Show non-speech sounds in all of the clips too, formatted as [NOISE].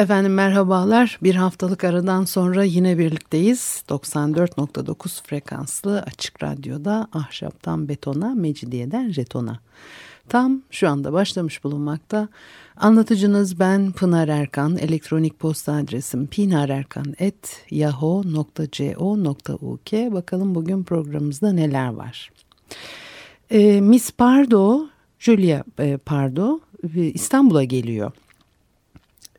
Efendim merhabalar. Bir haftalık aradan sonra yine birlikteyiz. 94.9 frekanslı açık radyoda ahşaptan betona, mecidiyeden jetona. Tam şu anda başlamış bulunmakta. Anlatıcınız ben Pınar Erkan. Elektronik posta adresim pinarerkan.yahoo.co.uk Bakalım bugün programımızda neler var. E, Miss Pardo, Julia e, Pardo e, İstanbul'a geliyor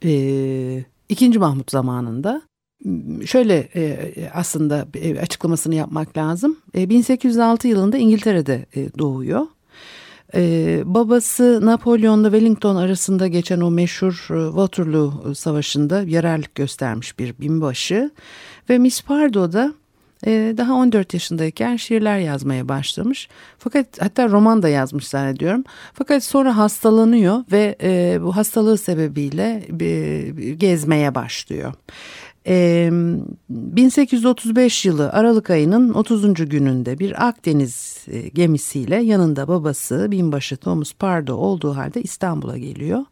e, ikinci Mahmut zamanında şöyle e, aslında e, açıklamasını yapmak lazım. E, 1806 yılında İngiltere'de e, doğuyor. E, babası Napolyon'la Wellington arasında geçen o meşhur e, Waterloo Savaşı'nda yararlık göstermiş bir binbaşı. Ve Miss Pardo e, daha 14 yaşındayken şiirler yazmaya başlamış. Fakat hatta roman da yazmış zannediyorum. Fakat sonra hastalanıyor ve e, bu hastalığı sebebiyle gezmeye başlıyor. E, 1835 yılı Aralık ayının 30. gününde bir Akdeniz e, gemisiyle yanında babası binbaşı Thomas Pardo olduğu halde İstanbul'a geliyor.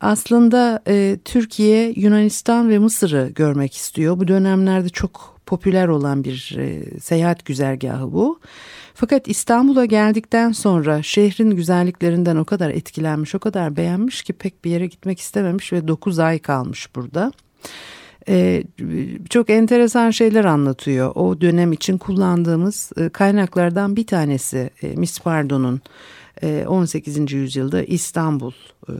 Aslında e, Türkiye, Yunanistan ve Mısır'ı görmek istiyor. Bu dönemlerde çok popüler olan bir e, seyahat güzergahı bu. Fakat İstanbul'a geldikten sonra şehrin güzelliklerinden o kadar etkilenmiş, o kadar beğenmiş ki pek bir yere gitmek istememiş ve 9 ay kalmış burada. Ee, çok enteresan şeyler anlatıyor. O dönem için kullandığımız e, kaynaklardan bir tanesi e, Miss Pardo'nun 18. E, yüzyılda İstanbul e,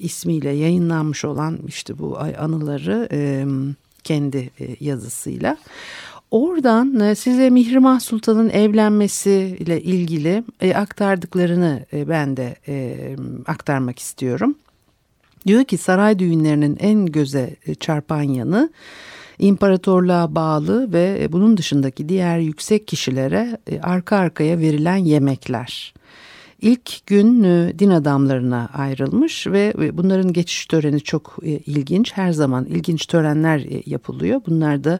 ismiyle yayınlanmış olan işte bu anıları e, kendi e, yazısıyla. Oradan e, size Mihrimah Sultan'ın evlenmesiyle ilgili e, aktardıklarını ben de aktarmak istiyorum. Diyor ki saray düğünlerinin en göze çarpan yanı imparatorluğa bağlı ve bunun dışındaki diğer yüksek kişilere arka arkaya verilen yemekler. İlk gün e, din adamlarına ayrılmış ve bunların geçiş töreni çok e, ilginç. Her zaman ilginç törenler e, yapılıyor. Bunlar da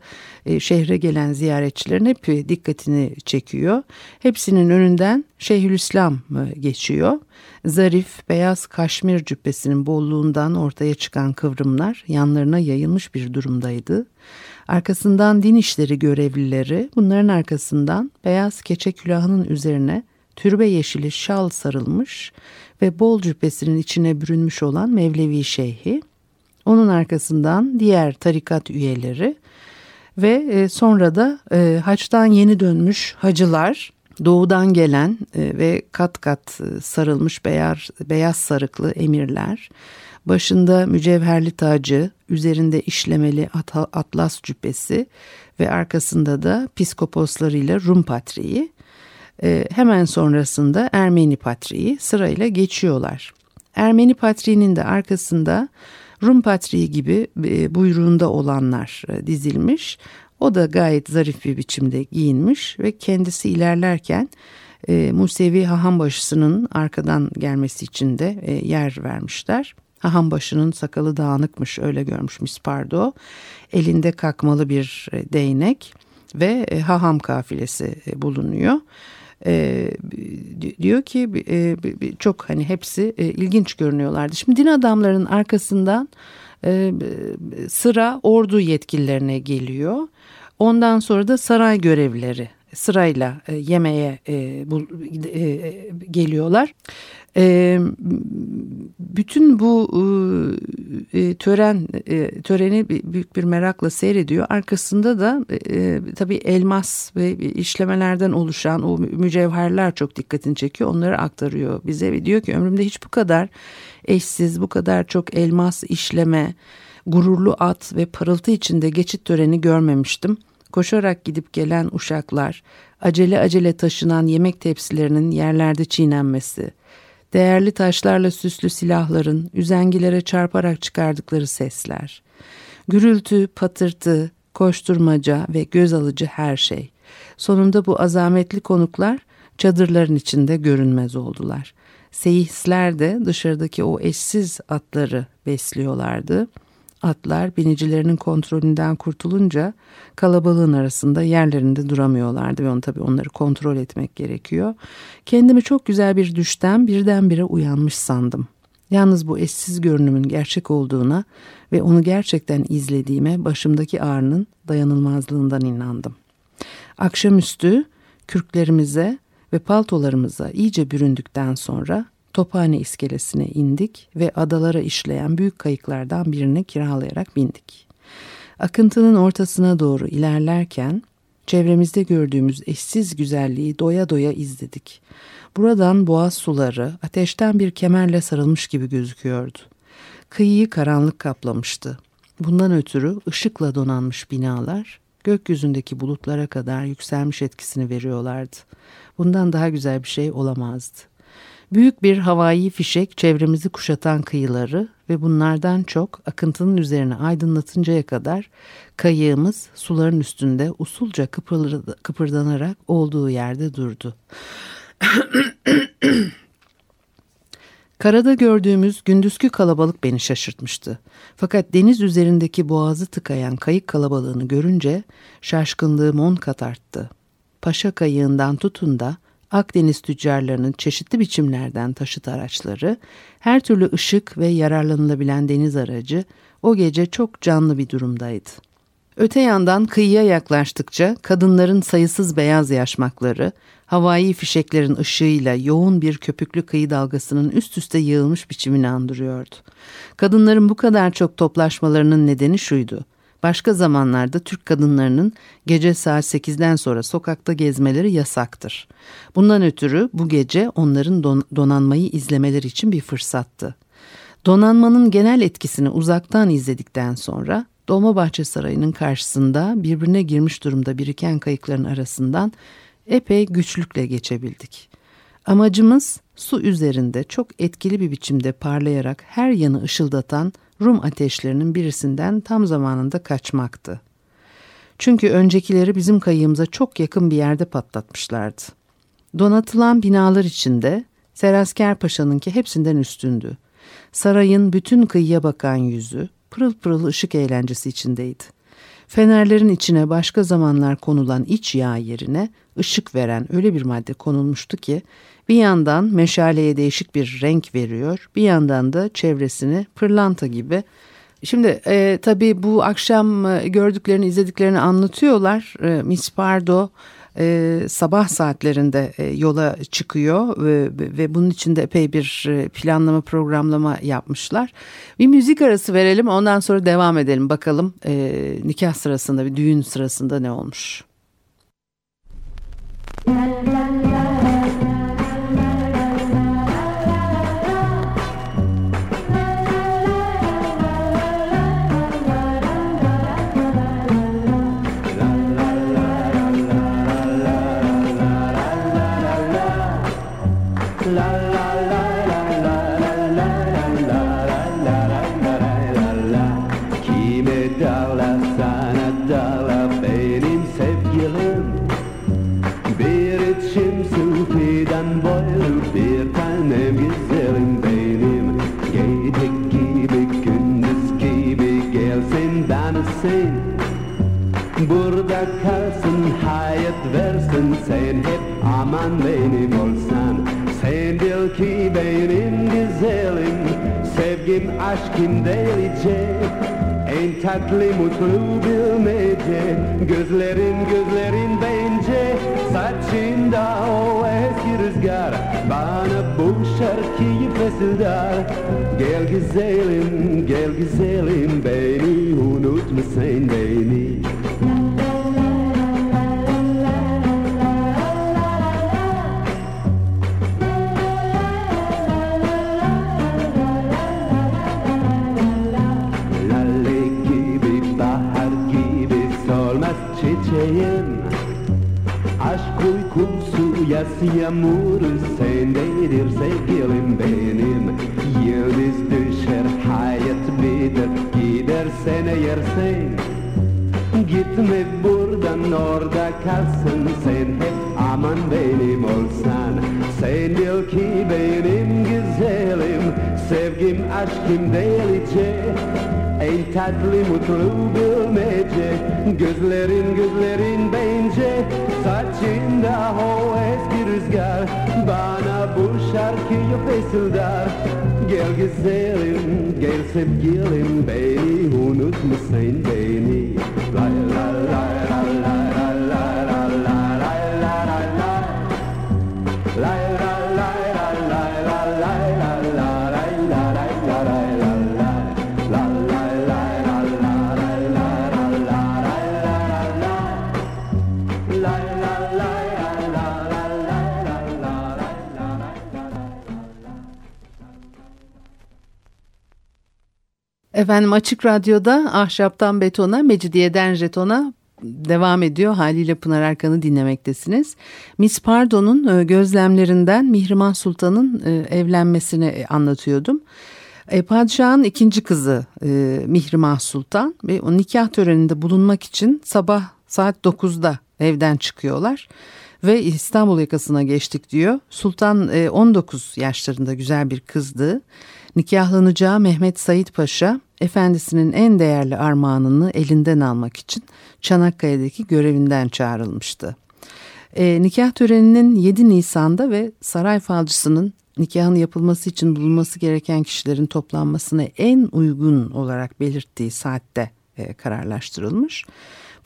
şehre gelen ziyaretçilerin hep dikkatini çekiyor. Hepsinin önünden Şeyhülislam geçiyor. Zarif beyaz kaşmir cübbesinin bolluğundan ortaya çıkan kıvrımlar yanlarına yayılmış bir durumdaydı. Arkasından din işleri görevlileri bunların arkasından beyaz keçe külahının üzerine türbe yeşili şal sarılmış ve bol cübbesinin içine bürünmüş olan Mevlevi Şeyhi, onun arkasından diğer tarikat üyeleri ve e, sonra da e, haçtan yeni dönmüş hacılar, doğudan gelen e, ve kat kat sarılmış beyaz, beyaz sarıklı emirler, başında mücevherli tacı, üzerinde işlemeli atlas cübbesi ve arkasında da piskoposlarıyla Rum patriği, hemen sonrasında Ermeni Patriği sırayla geçiyorlar. Ermeni Patriğinin de arkasında Rum Patriği gibi e, buyruğunda olanlar e, dizilmiş. O da gayet zarif bir biçimde giyinmiş ve kendisi ilerlerken e, Musevi Hahambaşısı'nın arkadan gelmesi için de e, yer vermişler. Hahambaşı'nın sakalı dağınıkmış öyle görmüş Miss Pardo. Elinde kakmalı bir değnek ve haham kafilesi bulunuyor e, diyor ki e, çok hani hepsi e, ilginç görünüyorlardı. Şimdi din adamlarının arkasından e, sıra ordu yetkililerine geliyor. Ondan sonra da saray görevlileri sırayla e, yemeğe e, bu, e, geliyorlar. E, bütün bu e, e, tören e, töreni büyük bir merakla seyrediyor. Arkasında da e, tabii elmas ve işlemelerden oluşan o mücevherler çok dikkatini çekiyor. Onları aktarıyor bize ve diyor ki ömrümde hiç bu kadar eşsiz, bu kadar çok elmas işleme, gururlu at ve parıltı içinde geçit töreni görmemiştim. Koşarak gidip gelen uşaklar, acele acele taşınan yemek tepsilerinin yerlerde çiğnenmesi, değerli taşlarla süslü silahların üzengilere çarparak çıkardıkları sesler, gürültü, patırtı, koşturmaca ve göz alıcı her şey. Sonunda bu azametli konuklar çadırların içinde görünmez oldular. Seyisler de dışarıdaki o eşsiz atları besliyorlardı. Atlar binicilerinin kontrolünden kurtulunca kalabalığın arasında yerlerinde duramıyorlardı ve onu tabii onları kontrol etmek gerekiyor. Kendimi çok güzel bir düşten birdenbire uyanmış sandım. Yalnız bu eşsiz görünümün gerçek olduğuna ve onu gerçekten izlediğime başımdaki ağrının dayanılmazlığından inandım. Akşamüstü kürklerimize ve paltolarımıza iyice büründükten sonra Tophane iskelesine indik ve adalara işleyen büyük kayıklardan birini kiralayarak bindik. Akıntının ortasına doğru ilerlerken çevremizde gördüğümüz eşsiz güzelliği doya doya izledik. Buradan boğaz suları ateşten bir kemerle sarılmış gibi gözüküyordu. Kıyıyı karanlık kaplamıştı. Bundan ötürü ışıkla donanmış binalar gökyüzündeki bulutlara kadar yükselmiş etkisini veriyorlardı. Bundan daha güzel bir şey olamazdı. Büyük bir havai fişek çevremizi kuşatan kıyıları ve bunlardan çok akıntının üzerine aydınlatıncaya kadar kayığımız suların üstünde usulca kıpırdanarak olduğu yerde durdu. [CLEARS THROAT] Karada gördüğümüz gündüzkü kalabalık beni şaşırtmıştı. Fakat deniz üzerindeki boğazı tıkayan kayık kalabalığını görünce şaşkınlığım on kat arttı. Paşa kayığından tutun da Akdeniz tüccarlarının çeşitli biçimlerden taşıt araçları, her türlü ışık ve yararlanılabilen deniz aracı o gece çok canlı bir durumdaydı. Öte yandan kıyıya yaklaştıkça kadınların sayısız beyaz yaşmakları, havai fişeklerin ışığıyla yoğun bir köpüklü kıyı dalgasının üst üste yığılmış biçimini andırıyordu. Kadınların bu kadar çok toplaşmalarının nedeni şuydu. Başka zamanlarda Türk kadınlarının gece saat 8'den sonra sokakta gezmeleri yasaktır. Bundan ötürü bu gece onların don donanmayı izlemeleri için bir fırsattı. Donanmanın genel etkisini uzaktan izledikten sonra Dolmabahçe Sarayı'nın karşısında birbirine girmiş durumda biriken kayıkların arasından epey güçlükle geçebildik. Amacımız su üzerinde çok etkili bir biçimde parlayarak her yanı ışıldatan Rum ateşlerinin birisinden tam zamanında kaçmaktı. Çünkü öncekileri bizim kayığımıza çok yakın bir yerde patlatmışlardı. Donatılan binalar içinde Serasker Paşa'nınki hepsinden üstündü. Sarayın bütün kıyıya bakan yüzü pırıl pırıl ışık eğlencesi içindeydi. Fenerlerin içine başka zamanlar konulan iç yağ yerine ışık veren öyle bir madde konulmuştu ki bir yandan meşaleye değişik bir renk veriyor, bir yandan da çevresini pırlanta gibi. Şimdi e, tabii bu akşam e, gördüklerini, izlediklerini anlatıyorlar. E, Miss Pardo e, sabah saatlerinde e, yola çıkıyor ve, ve bunun için de epey bir e, planlama programlama yapmışlar. Bir müzik arası verelim ondan sonra devam edelim bakalım e, nikah sırasında bir düğün sırasında ne olmuş. Aşkın delice En tatlı mutlu bilmece Gözlerin gözlerin bence Saçında o eski rüzgar. Bana bu şarkıyı fısıldar. Gel güzelim, gel güzelim Beni unutma sen beni Siyasi yağmur sendedir sevgilim benim. Yıldız düşer hayat bilir. Gidersen eğer sen Gitme buradan orada kalsın sen. Hep aman benim olsan Sen bil ki benim güzelim. Sevgim aşkım delice En tatlı mutlu bilmece Gözlerin gözlerin shar ki yo fesel dar gel geselim gel sep gelim bey hunut musayn beyni la la la la Efendim Açık Radyo'da Ahşaptan Betona, Mecidiyeden Jeton'a devam ediyor. Haliyle Pınar Erkan'ı dinlemektesiniz. Miss Pardo'nun e, gözlemlerinden Mihrimah Sultan'ın e, evlenmesini e, anlatıyordum. Padişahın ikinci kızı Mihrimah Sultan ve o nikah töreninde bulunmak için sabah saat 9'da evden çıkıyorlar ve İstanbul yakasına geçtik diyor. Sultan e, 19 yaşlarında güzel bir kızdı. Nikahlanacağı Mehmet Said Paşa efendisinin en değerli armağanını elinden almak için Çanakkale'deki görevinden çağrılmıştı. E, nikah töreninin 7 Nisan'da ve saray falcısının nikahın yapılması için bulunması gereken kişilerin toplanmasına en uygun olarak belirttiği saatte e, kararlaştırılmış.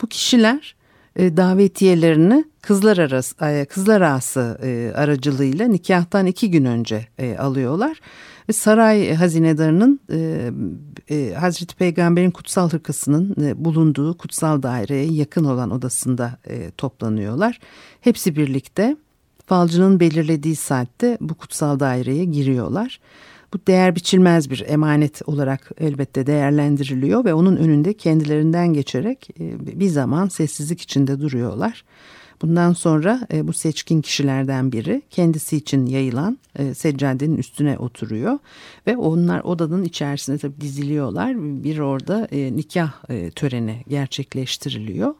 Bu kişiler davetiyelerini kızlar arası e, kızlar ağası e, aracılığıyla nikahtan iki gün önce e, alıyorlar saray hazinedarının e, e, Hazreti Peygamber'in kutsal hırkasının e, bulunduğu kutsal daireye yakın olan odasında e, toplanıyorlar. Hepsi birlikte falcının belirlediği saatte bu kutsal daireye giriyorlar. Bu değer biçilmez bir emanet olarak elbette değerlendiriliyor ve onun önünde kendilerinden geçerek e, bir zaman sessizlik içinde duruyorlar. Bundan sonra e, bu seçkin kişilerden biri kendisi için yayılan e, seccadenin üstüne oturuyor ve onlar odanın içerisinde tabii diziliyorlar. Bir orada nikah töreni gerçekleştiriliyor.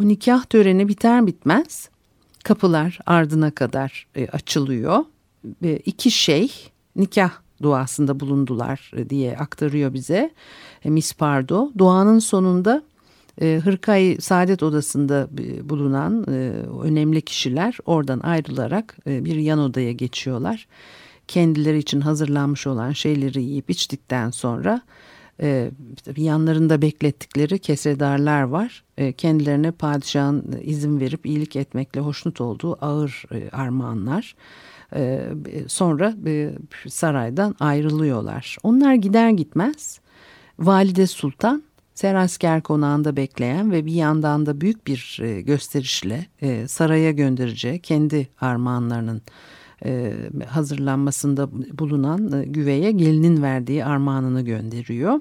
O nikah töreni biter bitmez kapılar ardına kadar açılıyor. İki şeyh nikah duasında bulundular e, diye aktarıyor bize e, Miss Pardo. Duanın sonunda e, Hırkay Saadet Odası'nda bulunan önemli kişiler oradan ayrılarak bir yan odaya geçiyorlar. Kendileri için hazırlanmış olan şeyleri yiyip içtikten sonra yanlarında beklettikleri kesredarlar var. Kendilerine padişahın izin verip iyilik etmekle hoşnut olduğu ağır armağanlar. E, sonra e, saraydan ayrılıyorlar. Onlar gider gitmez Valide Sultan Serasker konağında bekleyen ve bir yandan da büyük bir e, gösterişle saraya göndereceği kendi armağanlarının hazırlanmasında bulunan güveye gelinin verdiği armağanını gönderiyor.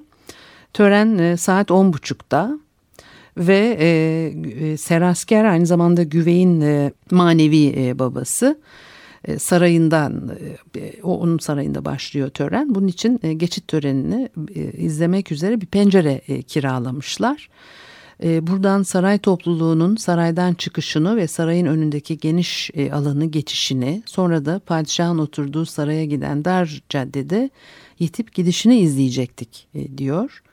Tören saat 10.30'da ve e, Serasker aynı zamanda güveyin e, manevi e, babası. E, sarayından e, o onun sarayında başlıyor tören. Bunun için e, geçit törenini izlemek üzere bir pencere kiralamışlar. Buradan saray topluluğunun saraydan çıkışını ve sarayın önündeki geniş alanı geçişini sonra da padişahın oturduğu saraya giden dar caddede yitip gidişini izleyecektik diyor.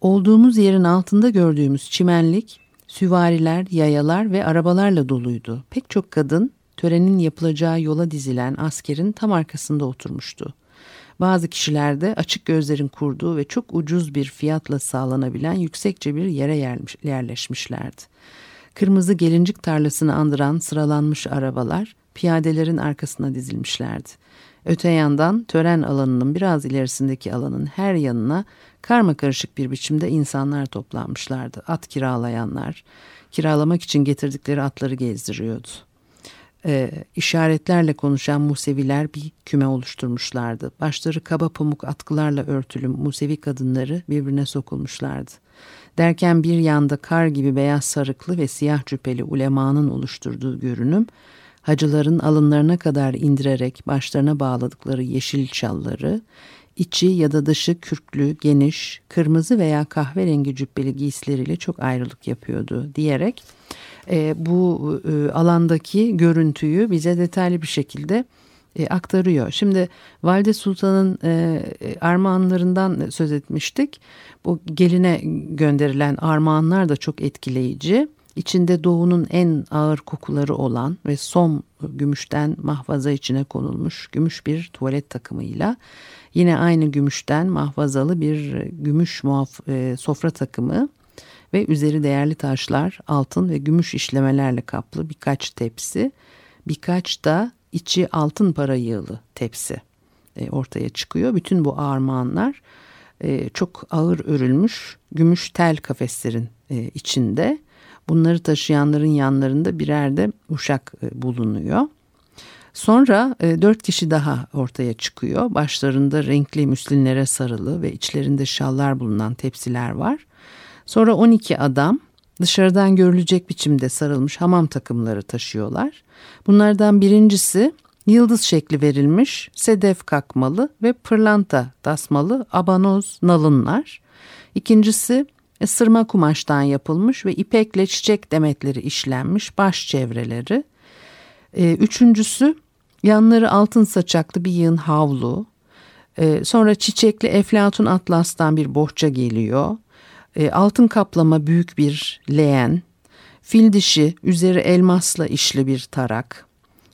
Olduğumuz yerin altında gördüğümüz çimenlik süvariler, yayalar ve arabalarla doluydu. Pek çok kadın törenin yapılacağı yola dizilen askerin tam arkasında oturmuştu. Bazı kişiler de açık gözlerin kurduğu ve çok ucuz bir fiyatla sağlanabilen yüksekçe bir yere yerleşmişlerdi. Kırmızı gelincik tarlasını andıran sıralanmış arabalar piyadelerin arkasına dizilmişlerdi. Öte yandan tören alanının biraz ilerisindeki alanın her yanına karma karışık bir biçimde insanlar toplanmışlardı. At kiralayanlar, kiralamak için getirdikleri atları gezdiriyordu e, işaretlerle konuşan Museviler bir küme oluşturmuşlardı. Başları kaba pamuk atkılarla örtülü Musevi kadınları birbirine sokulmuşlardı. Derken bir yanda kar gibi beyaz sarıklı ve siyah cübbeli ulemanın oluşturduğu görünüm, hacıların alınlarına kadar indirerek başlarına bağladıkları yeşil çalları, içi ya da dışı kürklü, geniş, kırmızı veya kahverengi cübbeli giysileriyle çok ayrılık yapıyordu diyerek e, bu e, alandaki görüntüyü bize detaylı bir şekilde e, aktarıyor. Şimdi Valide Sultan'ın e, armağanlarından söz etmiştik. Bu geline gönderilen armağanlar da çok etkileyici. İçinde doğunun en ağır kokuları olan ve som gümüşten mahvaza içine konulmuş gümüş bir tuvalet takımıyla yine aynı gümüşten mahvazalı bir gümüş muaf e, sofra takımı ve üzeri değerli taşlar, altın ve gümüş işlemelerle kaplı birkaç tepsi, birkaç da içi altın para yığılı tepsi e, ortaya çıkıyor. Bütün bu armağanlar e, çok ağır örülmüş gümüş tel kafeslerin e, içinde. Bunları taşıyanların yanlarında birer de uşak bulunuyor. Sonra dört kişi daha ortaya çıkıyor. Başlarında renkli müslinlere sarılı ve içlerinde şallar bulunan tepsiler var. Sonra 12 adam dışarıdan görülecek biçimde sarılmış hamam takımları taşıyorlar. Bunlardan birincisi yıldız şekli verilmiş sedef kakmalı ve pırlanta tasmalı abanoz nalınlar. İkincisi sırma kumaştan yapılmış ve ipekle çiçek demetleri işlenmiş baş çevreleri. Ee, üçüncüsü yanları altın saçaklı bir yığın havlu. Ee, sonra çiçekli eflatun atlastan bir bohça geliyor. Ee, altın kaplama büyük bir leğen. Fil dişi üzeri elmasla işli bir tarak.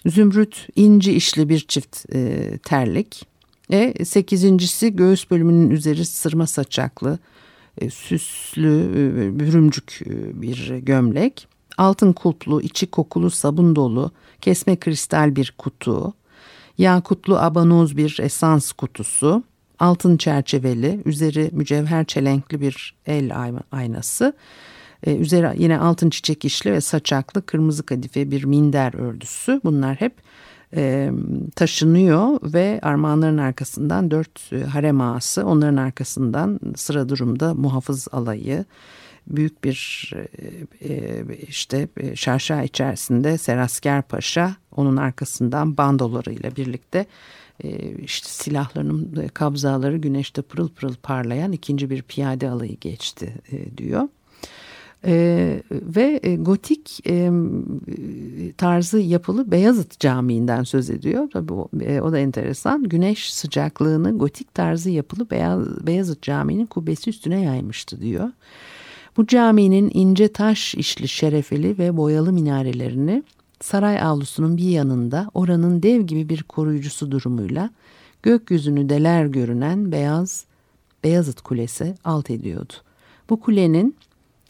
Zümrüt inci işli bir çift e, terlik. E, sekizincisi göğüs bölümünün üzeri sırma saçaklı e, süslü e, bürümcük e, bir gömlek. Altın kulplu, içi kokulu sabun dolu, kesme kristal bir kutu. Yakutlu abanoz bir esans kutusu. Altın çerçeveli, üzeri mücevher çelenkli bir el aynası. Ee, üzeri yine altın çiçek işli ve saçaklı kırmızı kadife bir minder ördüsü. Bunlar hep e, taşınıyor ve armağanların arkasından dört e, harem ağası onların arkasından sıra durumda muhafız alayı büyük bir e, e işte e, şarşa içerisinde Serasker Paşa onun arkasından bandolarıyla birlikte e, işte silahlarının kabzaları güneşte pırıl pırıl parlayan ikinci bir piyade alayı geçti e, diyor. E, ve e, gotik e, tarzı yapılı Beyazıt Camii'nden söz ediyor. Tabii o, e, o da enteresan. Güneş sıcaklığını gotik tarzı yapılı Beyaz, Beyazıt Camii'nin kubbesi üstüne yaymıştı diyor. Bu caminin ince taş işli şerefeli ve boyalı minarelerini saray avlusunun bir yanında oranın dev gibi bir koruyucusu durumuyla gökyüzünü deler görünen beyaz Beyazıt Kulesi alt ediyordu. Bu kulenin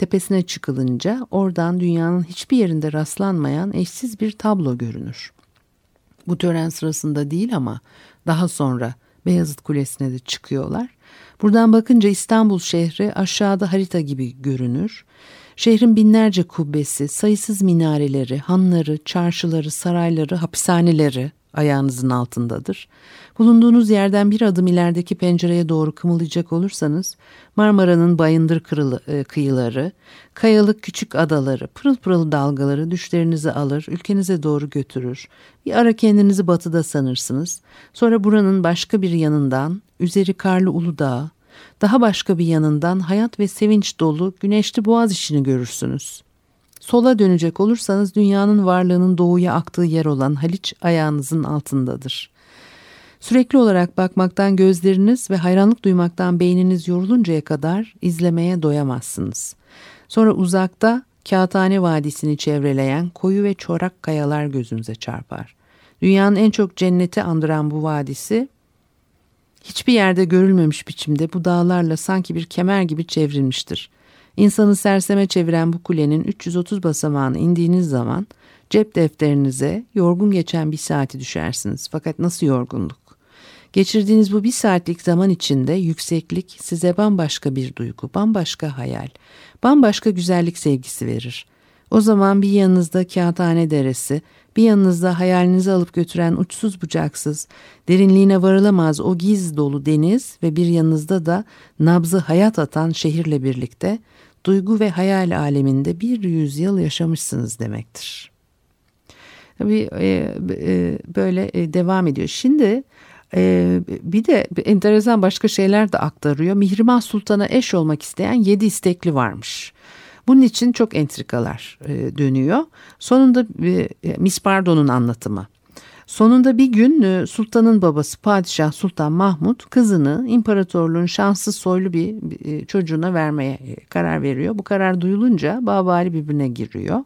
Tepesine çıkılınca oradan dünyanın hiçbir yerinde rastlanmayan eşsiz bir tablo görünür. Bu tören sırasında değil ama daha sonra Beyazıt Kulesi'ne de çıkıyorlar. Buradan bakınca İstanbul şehri aşağıda harita gibi görünür. Şehrin binlerce kubbesi, sayısız minareleri, hanları, çarşıları, sarayları, hapishaneleri ayağınızın altındadır. Bulunduğunuz yerden bir adım ilerideki pencereye doğru kımılayacak olursanız Marmara'nın bayındır kırılı, e, kıyıları, kayalık küçük adaları, pırıl pırıl dalgaları düşlerinizi alır, ülkenize doğru götürür. Bir ara kendinizi batıda sanırsınız. Sonra buranın başka bir yanından, üzeri karlı Uludağ, daha başka bir yanından hayat ve sevinç dolu güneşli boğaz işini görürsünüz.'' Sola dönecek olursanız dünyanın varlığının doğuya aktığı yer olan Haliç ayağınızın altındadır. Sürekli olarak bakmaktan gözleriniz ve hayranlık duymaktan beyniniz yoruluncaya kadar izlemeye doyamazsınız. Sonra uzakta Kağıthane Vadisi'ni çevreleyen koyu ve çorak kayalar gözünüze çarpar. Dünyanın en çok cenneti andıran bu vadisi hiçbir yerde görülmemiş biçimde bu dağlarla sanki bir kemer gibi çevrilmiştir. İnsanı serseme çeviren bu kulenin 330 basamağını indiğiniz zaman cep defterinize yorgun geçen bir saati düşersiniz. Fakat nasıl yorgunluk? Geçirdiğiniz bu bir saatlik zaman içinde yükseklik size bambaşka bir duygu, bambaşka hayal, bambaşka güzellik sevgisi verir. O zaman bir yanınızda Kağıthane Deresi, bir yanınızda hayalinizi alıp götüren uçsuz bucaksız, derinliğine varılamaz o giz dolu deniz ve bir yanınızda da nabzı hayat atan şehirle birlikte duygu ve hayal aleminde bir yüzyıl yaşamışsınız demektir. Tabii e, e, böyle e, devam ediyor. Şimdi bir de enteresan başka şeyler de aktarıyor. Mihrimah Sultan'a eş olmak isteyen yedi istekli varmış. Bunun için çok entrikalar e, dönüyor. Sonunda e, Miss Pardon'un anlatımı. Sonunda bir gün e, sultanın babası Padişah Sultan Mahmut kızını imparatorluğun şanssız soylu bir e, çocuğuna vermeye e, karar veriyor. Bu karar duyulunca babali birbirine giriyor.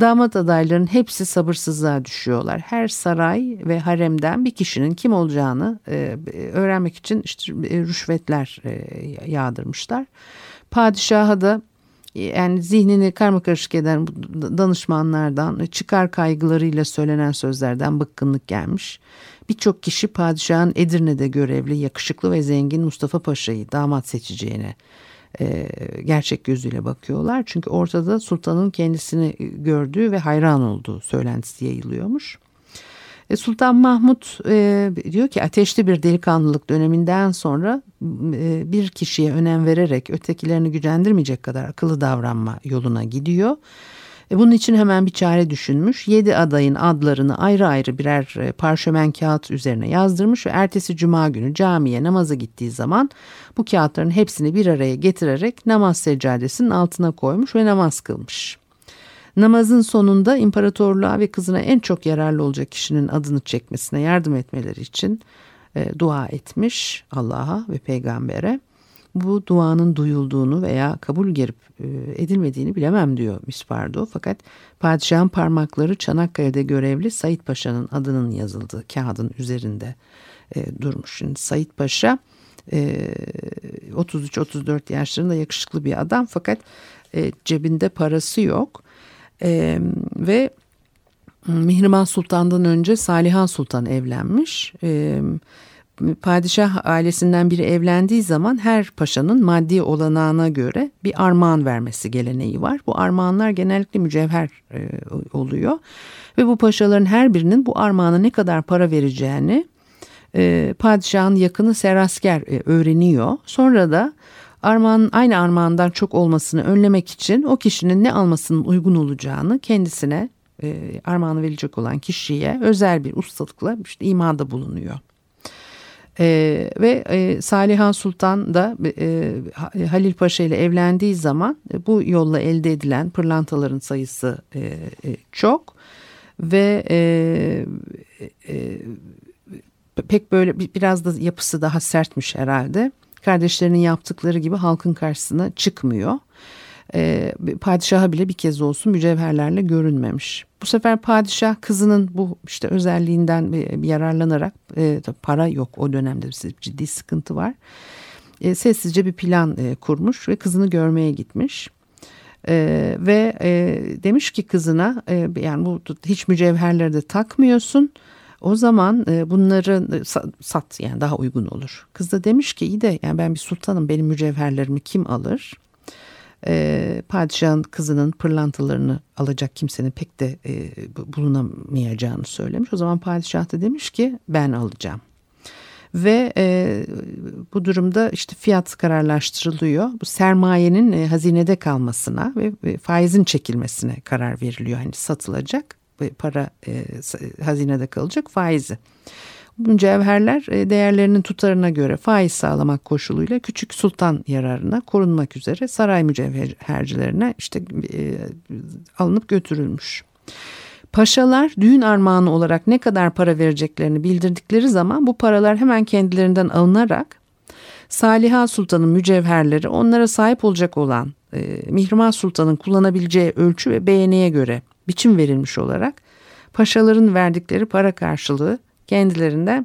Damat adaylarının hepsi sabırsızlığa düşüyorlar. Her saray ve haremden bir kişinin kim olacağını öğrenmek için işte rüşvetler yağdırmışlar. Padişaha da yani zihnini karma karışık eden danışmanlardan çıkar kaygılarıyla söylenen sözlerden bıkkınlık gelmiş. Birçok kişi padişahın Edirne'de görevli yakışıklı ve zengin Mustafa Paşa'yı damat seçeceğine e, gerçek gözüyle bakıyorlar. Çünkü ortada sultanın kendisini gördüğü ve hayran olduğu söylentisi yayılıyormuş. E, Sultan Mahmut e, diyor ki ateşli bir delikanlılık döneminden sonra e, bir kişiye önem vererek ötekilerini gücendirmeyecek kadar akıllı davranma yoluna gidiyor. E, bunun için hemen bir çare düşünmüş. Yedi adayın adlarını ayrı ayrı birer e, parşömen kağıt üzerine yazdırmış ve ertesi cuma günü camiye namaza gittiği zaman bu kağıtların hepsini bir araya getirerek namaz seccadesinin altına koymuş ve namaz kılmış. Namazın sonunda imparatorluğa ve kızına en çok yararlı olacak kişinin adını çekmesine yardım etmeleri için e, dua etmiş Allah'a ve peygambere. Bu duanın duyulduğunu veya kabul gelip e, edilmediğini bilemem diyor Mispardo. Fakat padişahın parmakları Çanakkale'de görevli Said Paşa'nın adının yazıldığı kağıdın üzerinde e, durmuş. Şimdi Said Paşa e, 33-34 yaşlarında yakışıklı bir adam fakat e, cebinde parası yok e, ve Mihrimah Sultan'dan önce Salihan Sultan evlenmiş. E, padişah ailesinden biri evlendiği zaman her paşanın maddi olanağına göre bir armağan vermesi geleneği var. Bu armağanlar genellikle mücevher e, oluyor. Ve bu paşaların her birinin bu armağana ne kadar para vereceğini e, padişahın yakını Serasker e, öğreniyor. Sonra da armağanın aynı armağandan çok olmasını önlemek için o kişinin ne almasının uygun olacağını kendisine e, armağanı verilecek olan kişiye özel bir ustalıkla işte imada bulunuyor. Ee, ve e, Saliha Sultan da e, Halil Paşa ile evlendiği zaman e, bu yolla elde edilen pırlantaların sayısı e, e, çok ve e, e, pek böyle biraz da yapısı daha sertmiş herhalde kardeşlerinin yaptıkları gibi halkın karşısına çıkmıyor. E, padişaha bile bir kez olsun mücevherlerle görünmemiş. Bu sefer padişah kızının bu işte özelliğinden yararlanarak e, para yok o dönemde ciddi sıkıntı var. E, sessizce bir plan e, kurmuş ve kızını görmeye gitmiş. Ee, ve e, demiş ki kızına e, yani bu hiç mücevherleri de takmıyorsun o zaman e, bunları e, sat yani daha uygun olur. Kız da demiş ki iyi de yani ben bir sultanım benim mücevherlerimi kim alır? E, padişahın kızının pırlantalarını alacak kimsenin pek de e, bulunamayacağını söylemiş. O zaman padişah da demiş ki ben alacağım. Ve e, bu durumda işte fiyat kararlaştırılıyor. Bu sermayenin e, hazinede kalmasına ve faizin çekilmesine karar veriliyor. Hani satılacak para e, hazinede kalacak faizi. Mücevherler e, değerlerinin tutarına göre faiz sağlamak koşuluyla küçük sultan yararına korunmak üzere saray mücevhercilerine işte e, alınıp götürülmüş. Paşalar düğün armağanı olarak ne kadar para vereceklerini bildirdikleri zaman bu paralar hemen kendilerinden alınarak Saliha Sultan'ın mücevherleri onlara sahip olacak olan e, Mihrimah Sultan'ın kullanabileceği ölçü ve beğeniye göre biçim verilmiş olarak paşaların verdikleri para karşılığı kendilerinde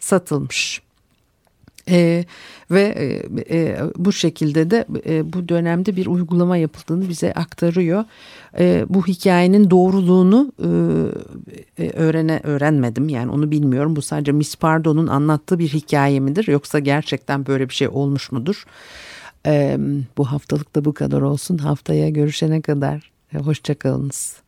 satılmış. E, ve e, e, bu şekilde de e, bu dönemde bir uygulama yapıldığını bize aktarıyor. E, bu hikayenin doğruluğunu e, e, öğrene öğrenmedim yani onu bilmiyorum. Bu sadece Miss Pardo'nun anlattığı bir hikaye midir yoksa gerçekten böyle bir şey olmuş mudur? E, bu haftalık da bu kadar olsun. Haftaya görüşene kadar e, hoşçakalınız.